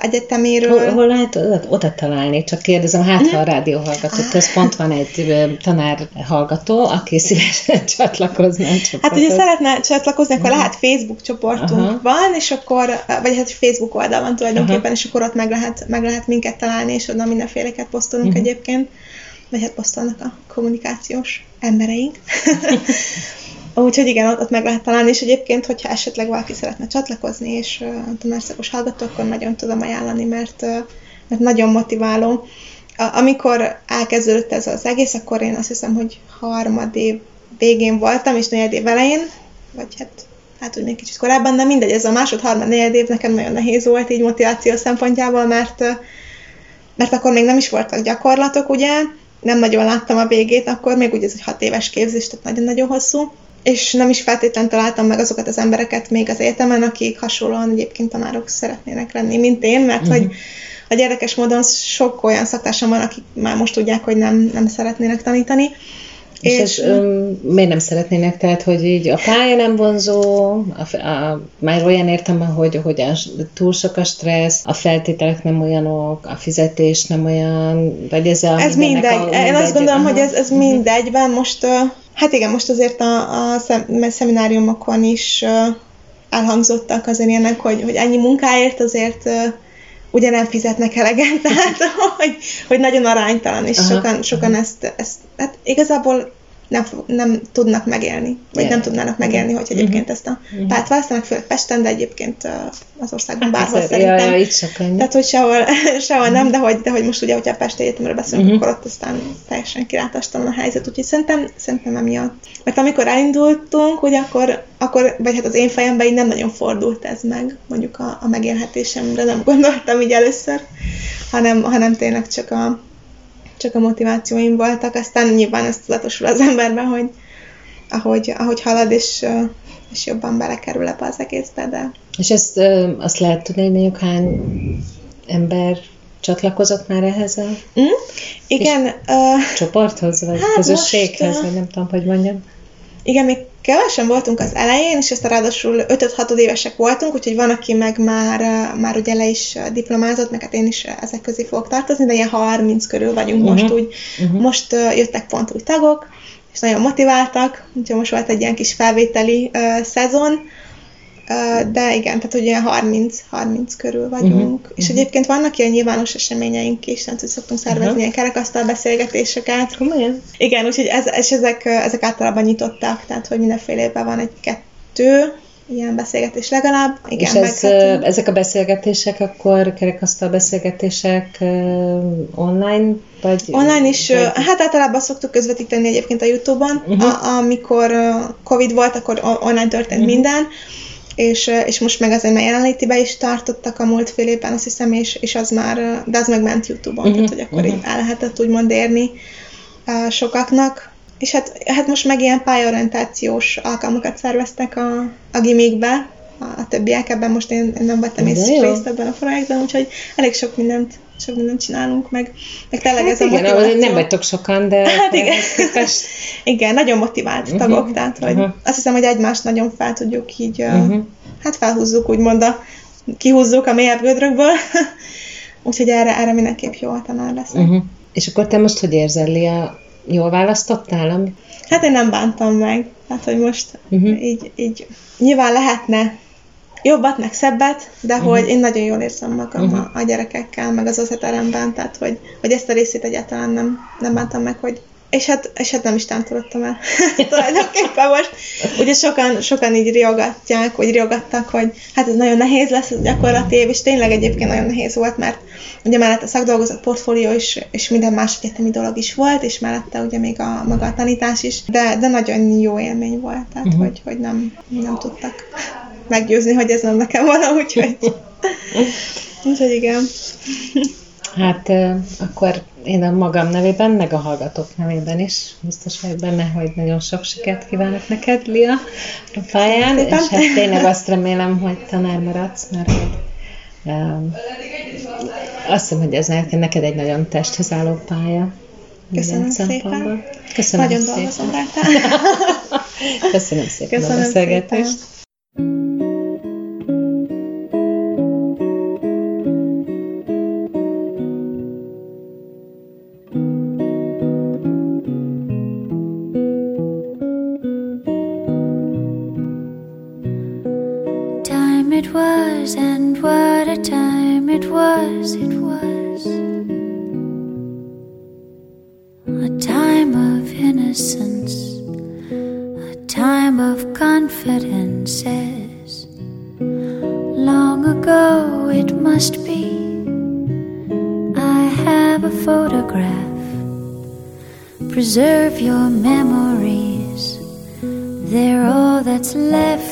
Egyeteméről. hol, hol lehet oda, találni? Csak kérdezem, hát ha a rádióhallgató központ van egy tanár hallgató, aki szívesen csatlakozna Hát ugye szeretne csatlakozni, akkor lehet Facebook csoportunk Aha. van, és akkor, vagy hát Facebook oldal van tulajdonképpen, Aha. és akkor ott meg lehet, meg lehet minket találni, és oda mindenféleket posztolunk Mhm. egyébként, vagy hát posztolnak a kommunikációs embereink. Úgyhogy igen, ott, meg lehet találni, és egyébként, hogyha esetleg valaki szeretne csatlakozni, és uh, tanárszakos hallgató, akkor nagyon tudom ajánlani, mert, mert nagyon motiváló. A, amikor elkezdődött ez az egész, akkor én azt hiszem, hogy harmad év végén voltam, és negyed év elején, vagy hát hát úgy még kicsit korábban, de mindegy, ez a másod, harmad, negyed év nekem nagyon nehéz volt így motiváció szempontjából, mert, mert akkor még nem is voltak gyakorlatok, ugye, nem nagyon láttam a végét, akkor még ugye ez egy hat éves képzés, tehát nagyon-nagyon hosszú, és nem is feltétlenül találtam meg azokat az embereket még az egyetemen, akik hasonlóan egyébként tanárok szeretnének lenni, mint én, mert uh-huh. hogy a érdekes módon sok olyan szaktársam van, akik már most tudják, hogy nem, nem szeretnének tanítani, és, és ez um, miért nem szeretnének? Tehát, hogy így a pálya nem vonzó, a, a, már olyan értem, hogy, hogy a, túl sok a stressz, a feltételek nem olyanok, a fizetés nem olyan, vagy ez a Ez mindegy. A, mindegy. Én azt gondolom, Aha. hogy ez, ez mindegyben. Most, hát igen, most azért a, a szemináriumokon is elhangzottak azért ilyenek, hogy, hogy ennyi munkáért azért ugye nem fizetnek eleget, tehát hogy, hogy nagyon aránytalan, és Aha. sokan, sokan ezt, ezt, hát igazából nem, nem tudnak megélni, vagy yeah. nem tudnának megélni, hogy egyébként uh-huh. ezt a uh-huh. pályát választanak, főleg Pesten, de egyébként az országban hát bárhol szerintem. Ja, ja, itt Tehát, hogy sehol, sehol uh-huh. nem, de hogy, de hogy most ugye, hogyha a Pest Egyetemről beszélünk, uh-huh. akkor ott aztán teljesen kilátástalan a helyzet, úgyhogy szerintem, szerintem emiatt. Mert amikor elindultunk, ugye akkor, akkor, vagy hát az én fejemben így nem nagyon fordult ez meg, mondjuk a, a megélhetésemre nem gondoltam így először, hanem, hanem tényleg csak a, csak a motivációim voltak, aztán nyilván ez tudatosul az emberben, hogy ahogy, ahogy halad, és, és jobban belekerül ebbe az egészbe, de... És ezt azt lehet tudni, hogy mondjuk hány ember csatlakozott már ehhez a mm? Igen. Uh, csoporthoz, vagy hát közösséghez, most, vagy nem tudom, hogy mondjam. Igen, még kevesen voltunk az elején, és aztán ráadásul 5-6 évesek voltunk, úgyhogy van, aki meg már, már ugye le is diplomázott, meg hát én is ezek közé fogok tartozni, de ilyen 30 körül vagyunk uh-huh. most úgy. Uh-huh. Most jöttek pont új tagok, és nagyon motiváltak, úgyhogy most volt egy ilyen kis felvételi uh, szezon, de igen, tehát hogy ilyen 30, 30 körül vagyunk. Uh-huh. És uh-huh. egyébként vannak ilyen nyilvános eseményeink is, tehát hogy szoktunk szervezni uh-huh. ilyen kerekasztal beszélgetéseket. Komolyan? Igen, úgyhogy ez, és ezek, ezek általában nyitottak, tehát hogy mindenféle évben van egy-kettő, ilyen beszélgetés legalább. Igen, és ez, meghetünk. ezek a beszélgetések akkor kerekasztal beszélgetések online, vagy? Online is, vagy... hát általában szoktuk közvetíteni egyébként a Youtube-on. Uh-huh. A, amikor Covid volt, akkor online történt uh-huh. minden, és, és most meg azért már jelenlétibe is tartottak a múlt fél évben, azt hiszem, és, és az már, de az meg ment Youtube-on, uh-huh. tehát hogy akkor uh-huh. így el lehetett úgymond érni uh, sokaknak. És hát, hát most meg ilyen pályorientációs alkalmakat szerveztek a, a gimikbe, a, a többiek, ebben most én, én nem vettem észre részt ebben a projektben, úgyhogy elég sok mindent sok mindent csinálunk, meg, meg tényleg hát ez igen, a motiváció. nem vagytok sokan, de... Hát igen. Képest... igen, nagyon motivált uh-huh. tagok, tehát hogy uh-huh. azt hiszem, hogy egymást nagyon fel tudjuk így, uh-huh. hát felhúzzuk, úgymond a, kihúzzuk a mélyebb gödrökből, úgyhogy erre, erre mindenképp jó a tanár lesz. Uh-huh. És akkor te most hogy érzel, Lia? Jól választottál? Ami... Hát én nem bántam meg. Hát, hogy most uh-huh. így, így nyilván lehetne jobbat, meg szebbet, de uh-huh. hogy én nagyon jól érzem magam uh-huh. a, a gyerekekkel, meg az osztályteremben, tehát hogy, hogy ezt a részét egyáltalán nem, nem bántam meg, hogy és hát, és hát nem is tántorodtam el tulajdonképpen most. Ugye sokan, sokan így riogatják, vagy riogattak, hogy hát ez nagyon nehéz lesz ez gyakorlati év, és tényleg egyébként nagyon nehéz volt, mert ugye mellett a szakdolgozat portfólió is, és minden más egyetemi dolog is volt, és mellette ugye még a maga a tanítás is, de, de nagyon jó élmény volt, tehát uh-huh. hogy, hogy nem, nem tudtak meggyőzni, hogy ez nem nekem van, úgyhogy, úgyhogy igen. Hát akkor én a magam nevében, meg a hallgatók nevében is biztos vagyok benne, hogy nagyon sok sikert kívánok neked, Lia, a pályán, és hát tényleg azt remélem, hogy tanár maradsz, mert um, azt hiszem, hogy ez neked egy nagyon testhez álló pálya. Köszönöm szépen. Köszönöm nagyon szépen. dolgozom rá. Köszönöm szépen Köszönöm a beszélgetést. Szépen. Preserve your memories, they're all that's left.